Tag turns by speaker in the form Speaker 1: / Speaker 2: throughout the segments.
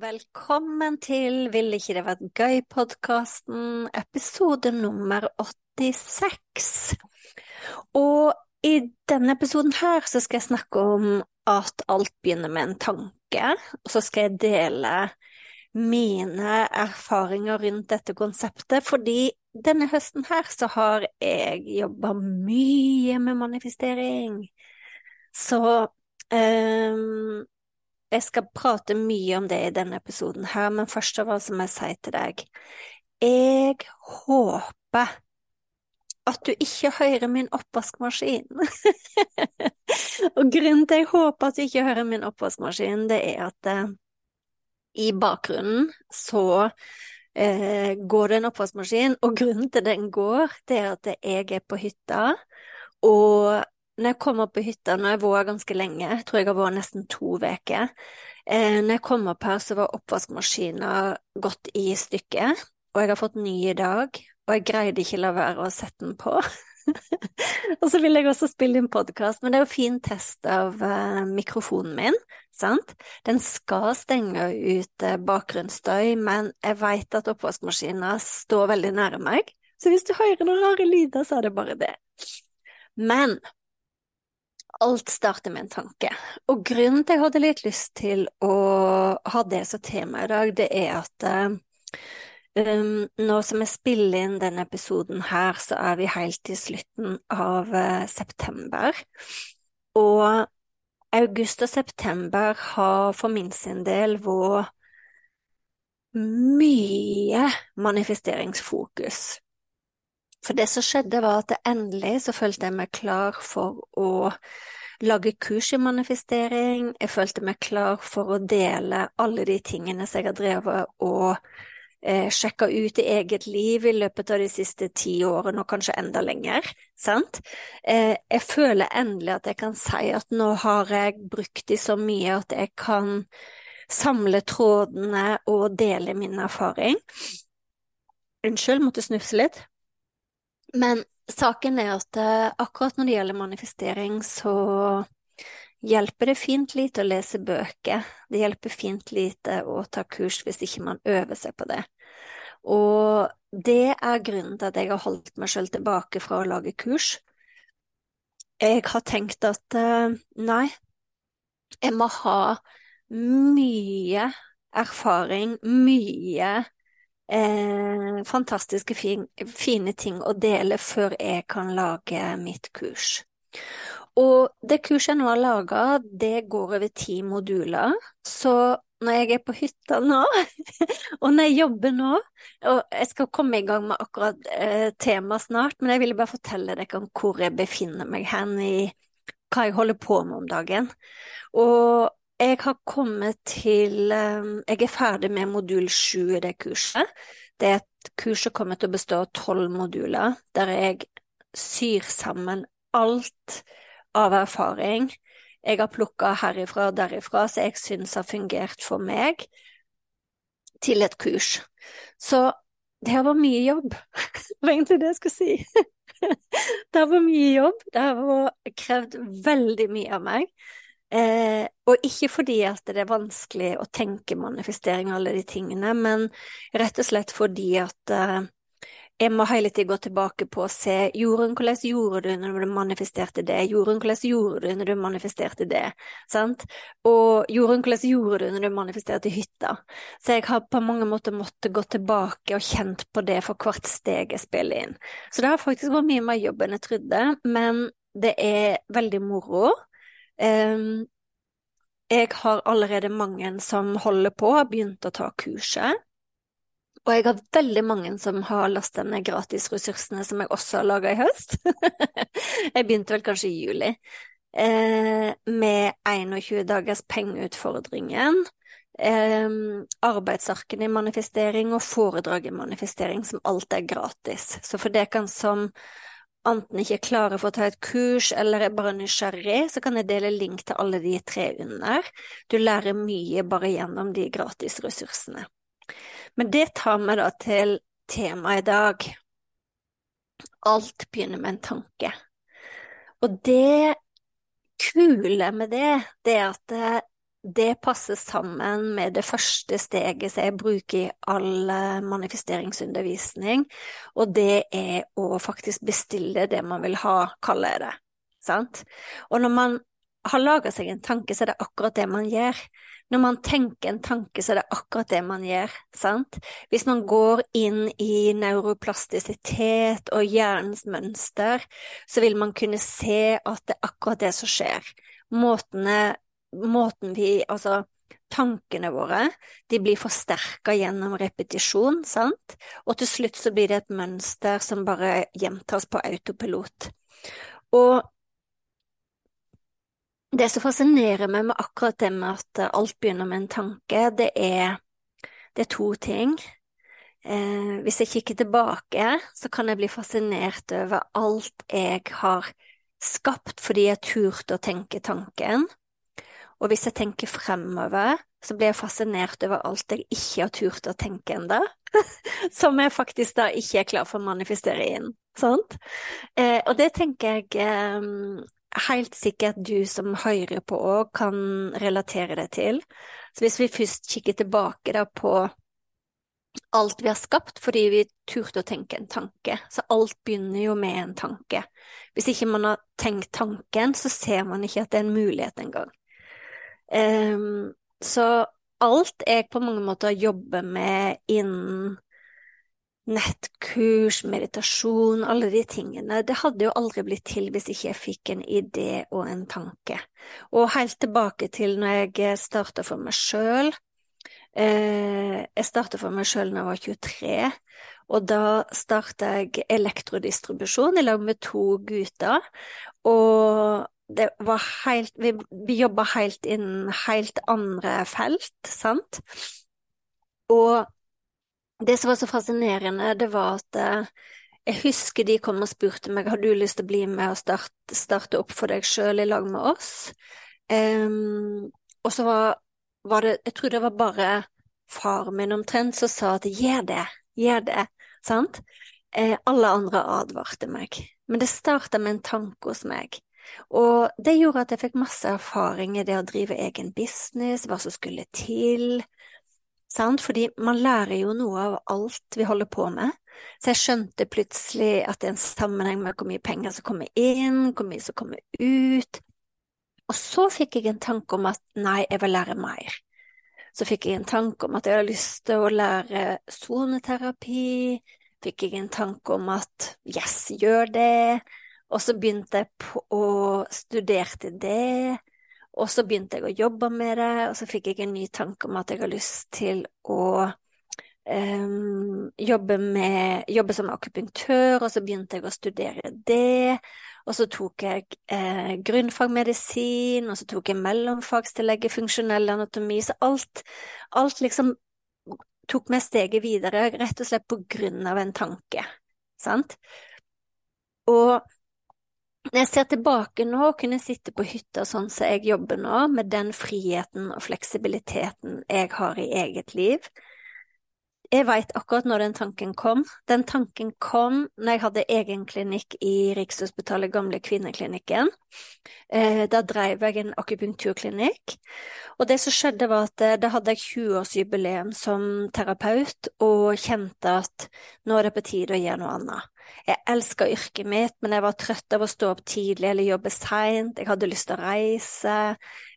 Speaker 1: Velkommen til Vil ikke det vært gøy-podkasten, episode nummer 86. Og i denne episoden her så skal jeg snakke om at alt begynner med en tanke, og så skal jeg dele mine erfaringer rundt dette konseptet, fordi denne høsten her så har jeg jobba mye med manifestering. Så um, jeg skal prate mye om det i denne episoden her, men først av alt må jeg si til deg Jeg håper at du ikke hører min oppvaskmaskin. og grunnen til jeg håper at du ikke hører min oppvaskmaskin, det er at eh, i bakgrunnen så eh, går det en oppvaskmaskin, og grunnen til den går, det er at jeg er på hytta, og når jeg kom opp på hytta, når jeg var ganske lenge, tror jeg har vært nesten to uker, eh, når jeg kom opp her, så var oppvaskmaskinen gått i stykker, og jeg har fått ny i dag, og jeg greide ikke la være å sette den på. og så vil jeg også spille inn podkast, men det er jo fin test av uh, mikrofonen min, sant? Den skal stenge ut uh, bakgrunnsstøy, men jeg veit at oppvaskmaskina står veldig nære meg, så hvis du hører noen rare lyder, så er det bare det. Men alt starter med en tanke. Og grunnen til at jeg hadde litt lyst til å ha det som tema i dag, det er at um, nå som jeg spiller inn denne episoden her, så er vi helt til slutten av uh, september. Og august og september har for min sin del vært mye manifesteringsfokus. For det som skjedde, var at endelig så følte jeg meg klar for å lage kurs i manifestering. Jeg følte meg klar for å dele alle de tingene som jeg har drevet og eh, sjekka ut i eget liv i løpet av de siste ti årene, og kanskje enda lenger. Sant? Eh, jeg føler endelig at jeg kan si at nå har jeg brukt de så mye at jeg kan samle trådene og dele min erfaring. Unnskyld, måtte snufse litt. Men saken er at uh, akkurat når det gjelder manifestering, så hjelper det fint lite å lese bøker. Det hjelper fint lite å ta kurs hvis ikke man øver seg på det. Og det er grunnen til at jeg har holdt meg selv tilbake fra å lage kurs. Jeg har tenkt at uh, nei, jeg må ha mye erfaring, mye eh, fantastiske fin, fine ting å dele før jeg kan lage mitt kurs. Og det kurset jeg nå har laga, det går over ti moduler, så når jeg er på hytta nå, og når jeg jobber nå, og jeg skal komme i gang med akkurat eh, temaet snart, men jeg ville bare fortelle dere om hvor jeg befinner meg hen i hva jeg holder på med om dagen. Og jeg har kommet til eh, Jeg er ferdig med modul sju i det kurset. Det er et kurs som kommer til å bestå av tolv moduler, der jeg syr sammen alt av erfaring jeg har plukka herifra og derifra, som jeg syns har fungert for meg, til et kurs. Så det har vært mye jobb. Det var egentlig det jeg skulle si. Det har vært mye jobb, det har krevd veldig mye av meg. Eh, og ikke fordi at det er vanskelig å tenke manifestering og alle de tingene, men rett og slett fordi at eh, jeg må hele tiden gå tilbake på å se jorden, hvordan gjorde du når du manifesterte det? jorden, hvordan gjorde du når du manifesterte det? Sant? Og jorden, hvordan gjorde du når du manifesterte hytta? Så jeg har på mange måter måttet gå tilbake og kjent på det for hvert steg jeg spiller inn. Så det har faktisk vært mye mer jobb enn jeg trodde, men det er veldig moro. Jeg har allerede mange som holder på, har begynt å ta kurset. Og jeg har veldig mange som har lastet ned gratisressursene som jeg også har laga i høst. jeg begynte vel kanskje i juli, eh, med 21 dagers pengeutfordringen. Eh, arbeidsarkene i manifestering og foredrag i manifestering, som alt er gratis. Så for dere som enten ikke er klare for å ta et kurs eller er bare nysgjerrig, så kan jeg dele link til alle de tre under. Du lærer mye bare gjennom de gratisressursene. Men det tar meg da til temaet i dag. Alt begynner med en tanke. Og det kule med det, det er at det, passer sammen med det første steget som jeg bruker i all manifesteringsundervisning, og det er å faktisk bestille det man vil ha, kaller jeg det. Sant? Og når man har laga seg en tanke, så er det akkurat det man gjør. Når man tenker en tanke, så er det akkurat det man gjør, sant? Hvis man går inn i neuroplastisitet og hjernens mønster, så vil man kunne se at det er akkurat det som skjer. Måtene, måten vi, altså tankene våre, de blir forsterka gjennom repetisjon, sant? Og til slutt så blir det et mønster som bare gjentas på autopilot. Og det som fascinerer meg med akkurat det med at alt begynner med en tanke, det er, det er to ting. Eh, hvis jeg kikker tilbake, så kan jeg bli fascinert over alt jeg har skapt fordi jeg turte å tenke tanken. Og hvis jeg tenker fremover, så blir jeg fascinert over alt jeg ikke har turt å tenke ennå, som jeg faktisk da ikke er klar for å manifestere inn. Sant? Eh, og det tenker jeg eh, helt sikkert du som hører på òg kan relatere det til. Så hvis vi først kikker tilbake da på alt vi har skapt fordi vi turte å tenke en tanke, så alt begynner jo med en tanke. Hvis ikke man har tenkt tanken, så ser man ikke at det er en mulighet engang. Um, så alt jeg på mange måter jobber med innen nettkurs, meditasjon, alle de tingene. Det hadde jo aldri blitt til hvis ikke jeg fikk en idé og en tanke. Og helt tilbake til når jeg starta for meg sjøl. Eh, jeg starta for meg sjøl da jeg var 23, og da starta jeg elektrodistribusjon i lag med to gutter. Og det var helt Vi, vi jobba helt innen helt andre felt, sant? Og det som var så fascinerende, det var at eh, jeg husker de kom og spurte meg har du lyst til å bli med og starte, starte opp for deg sjøl i lag med oss. Um, og så var, var, det, jeg tror det var bare far min omtrent som sa at gjør det, gjør det, sant? Eh, alle andre advarte meg, men det starta med en tanke hos meg. Og det gjorde at jeg fikk masse erfaring i det å drive egen business, hva som skulle til, Sant? Fordi man lærer jo noe av alt vi holder på med. Så jeg skjønte plutselig at det er en sammenheng med hvor mye penger som kommer inn, hvor mye som kommer ut. Og så fikk jeg en tanke om at nei, jeg vil lære mer. Så fikk jeg en tanke om at jeg hadde lyst til å lære soneterapi. Fikk jeg en tanke om at yes, gjør det. Og så begynte jeg på å studere det. Og så begynte jeg å jobbe med det, og så fikk jeg en ny tanke om at jeg har lyst til å um, jobbe, med, jobbe som akupunktør, og så begynte jeg å studere det. Og så tok jeg eh, grunnfagmedisin, og så tok jeg mellomfagstillegg i funksjonell anatomi. Så alt, alt liksom tok meg steget videre, rett og slett på grunn av en tanke. Sant? Og når jeg ser tilbake nå, og kunne sitte på hytta sånn som jeg jobber nå, med den friheten og fleksibiliteten jeg har i eget liv, jeg veit akkurat når den tanken kom. Den tanken kom når jeg hadde egen klinikk i Rikshospitalet Gamle Kvinneklinikken. Eh, da drev jeg en akupunkturklinikk. Og det som skjedde, var at eh, da hadde jeg 20-årsjubileum som terapeut, og kjente at nå er det på tide å gjøre noe annet. Jeg elska yrket mitt, men jeg var trøtt av å stå opp tidlig eller jobbe seint. Jeg hadde lyst til å reise,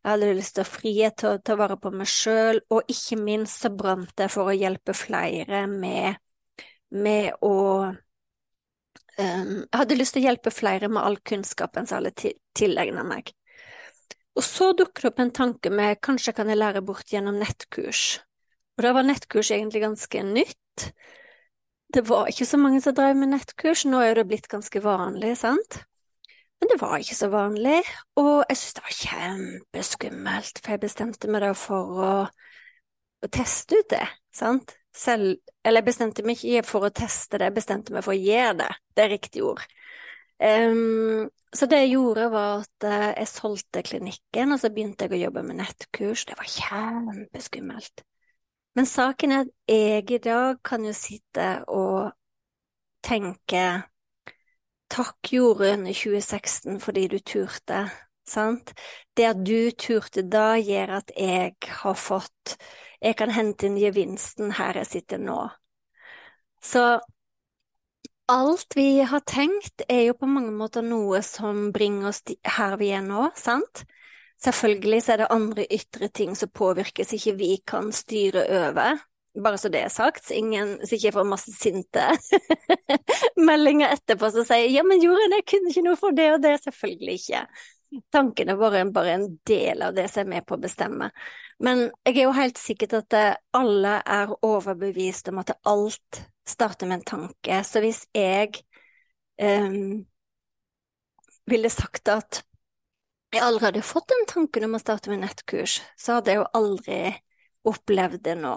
Speaker 1: jeg hadde lyst til å frihet til, å å vare på meg sjøl, og ikke minst så brant jeg for å hjelpe flere med, med å um, Jeg hadde lyst til å hjelpe flere med all kunnskapen som alle tilegna meg. Og så dukker det opp en tanke med kanskje kan jeg lære bort gjennom nettkurs. Og da var nettkurs egentlig ganske nytt det var ikke så mange som drev med nettkurs, nå er det blitt ganske vanlig, sant? Men det var ikke så vanlig, og jeg syntes det var kjempeskummelt, for jeg bestemte meg da for å, å teste ut det, sant? Selv, eller jeg bestemte meg ikke for å teste det, jeg bestemte meg for å gjøre det, det er riktig ord. Um, så det jeg gjorde, var at uh, jeg solgte klinikken, og så begynte jeg å jobbe med nettkurs. Det var kjempeskummelt. Men saken er at jeg i dag kan jo sitte og tenke takk Jorunn i 2016 fordi du turte, sant? Det at du turte da, gjør at jeg har fått Jeg kan hente inn gevinsten her jeg sitter nå. Så alt vi har tenkt, er jo på mange måter noe som bringer oss her vi er nå, sant? Selvfølgelig så er det andre ytre ting som påvirkes ikke vi kan styre over. Bare så det er sagt, ingen, så ikke jeg får masse sinte meldinger etterpå som sier ja, men Jorunn, jeg kunne ikke noe for det og det. Selvfølgelig ikke. Tankene våre er bare en del av det som er med på å bestemme. Men jeg er jo helt sikker at alle er overbevist om at alt starter med en tanke. Så hvis jeg um, ville sagt at jeg aldri hadde fått den tanken om å starte med nettkurs, så hadde jeg jo aldri opplevd det nå.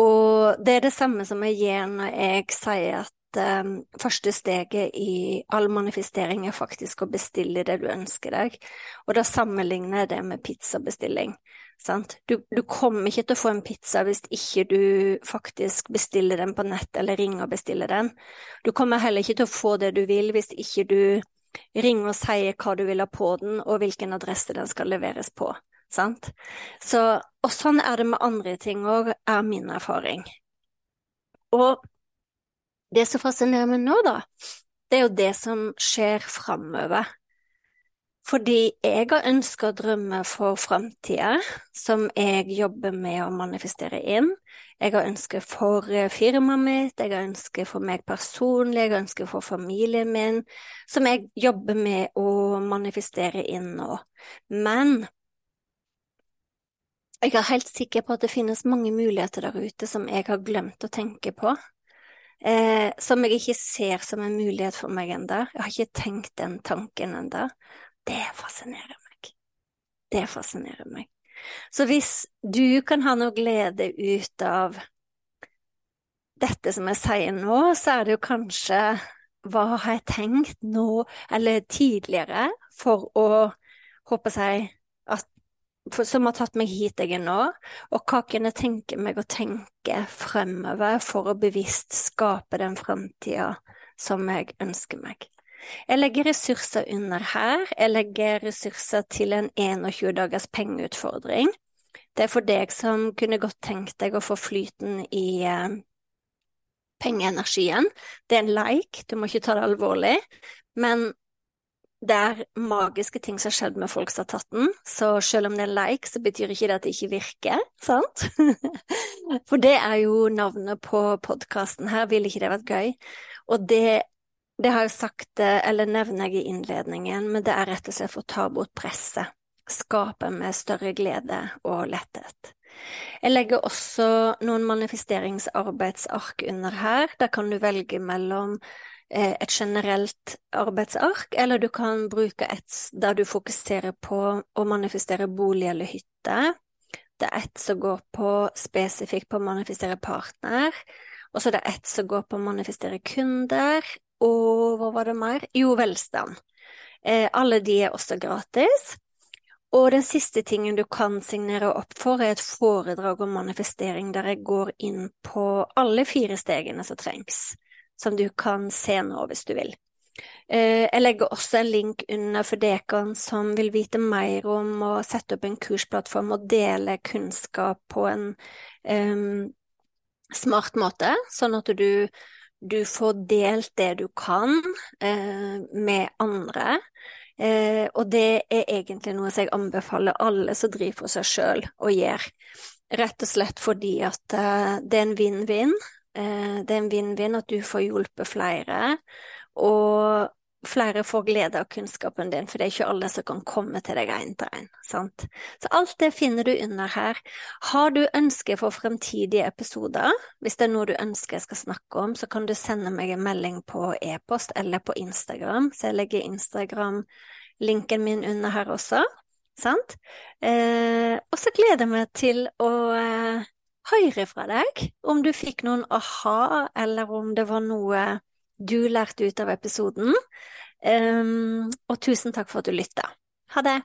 Speaker 1: Og det er det samme som jeg gjør når jeg sier at um, første steget i all manifestering er faktisk å bestille det du ønsker deg, og da sammenligner jeg det med pizzabestilling. Du, du, kommer ikke til å få en pizza hvis ikke du faktisk bestiller den på nett eller ringer og bestiller den. Du kommer heller ikke til å få det du vil hvis ikke du Ring og si hva du vil ha på den, og hvilken adresse den skal leveres på. Sant? Så, og sånn er det med andre ting òg, er min erfaring. Og det som fascinerer meg nå, da, det er jo det som skjer framover. Fordi jeg har ønska drømmer for framtida, som jeg jobber med å manifestere inn. Jeg har ønsker for eh, firmaet mitt, jeg har ønsker for meg personlig, jeg har ønsker for familien min, som jeg jobber med å manifestere inn nå. Men jeg er helt sikker på at det finnes mange muligheter der ute som jeg har glemt å tenke på. Eh, som jeg ikke ser som en mulighet for meg enda. Jeg har ikke tenkt den tanken ennå. Det fascinerer meg. Det fascinerer meg. Så hvis du kan ha noe glede ut av dette som jeg sier nå, så er det jo kanskje hva har jeg tenkt nå, eller tidligere, for å håper jeg at for, som har tatt meg hit jeg er nå, og hva kan jeg tenke meg å tenke fremover for å bevisst skape den framtida som jeg ønsker meg. Jeg legger ressurser under her, jeg legger ressurser til en 21 dagers pengeutfordring. Det er for deg som kunne godt tenkt deg å få flyten i eh, pengeenergien. Det er en like, du må ikke ta det alvorlig, men det er magiske ting som har skjedd med folk som har tatt den, så selv om det er like, så betyr ikke det at det ikke virker, sant? For det er jo navnet på podkasten her, ville ikke det vært gøy? Og det det har jeg sagt, eh, eller nevner jeg i innledningen, men det er rett og slett for å ta bort presset. Skape med større glede og letthet. Jeg legger også noen manifesteringsarbeidsark under her. Der kan du velge mellom eh, et generelt arbeidsark, eller du kan bruke et der du fokuserer på å manifestere bolig eller hytte. Det er et som går på spesifikt på å manifestere partner, og så er det et som går på å manifestere kunder, og hva var det mer? Jo, velstand. Eh, alle de er også gratis. Og den siste tingen du kan signere opp for, er et foredrag om manifestering der jeg går inn på alle fire stegene som trengs, som du kan se nå hvis du vil. Eh, jeg legger også en link under for dere som vil vite mer om å sette opp en kursplattform og dele kunnskap på en um, smart måte, sånn at du, du får delt det du kan eh, med andre. Eh, og det er egentlig noe som jeg anbefaler alle som driver for seg sjøl å gjøre. Rett og slett fordi at eh, det er en vinn-vinn. det er en vinn-vinn at du får hjulpet flere, og flere får glede av kunnskapen din, for det er ikke alle som kan komme til deg én til én. Så alt det finner du under her. Har du ønsker for fremtidige episoder, hvis det er noe du ønsker jeg skal snakke om, så kan du sende meg en melding på e-post eller på Instagram, så jeg legger Instagram-linken min under her også. Sant? Eh, og så gleder jeg meg til å eh, høre fra deg om du fikk noen aha, eller om det var noe du lærte ut av episoden. Um, og tusen takk for at du lytta. Ha det!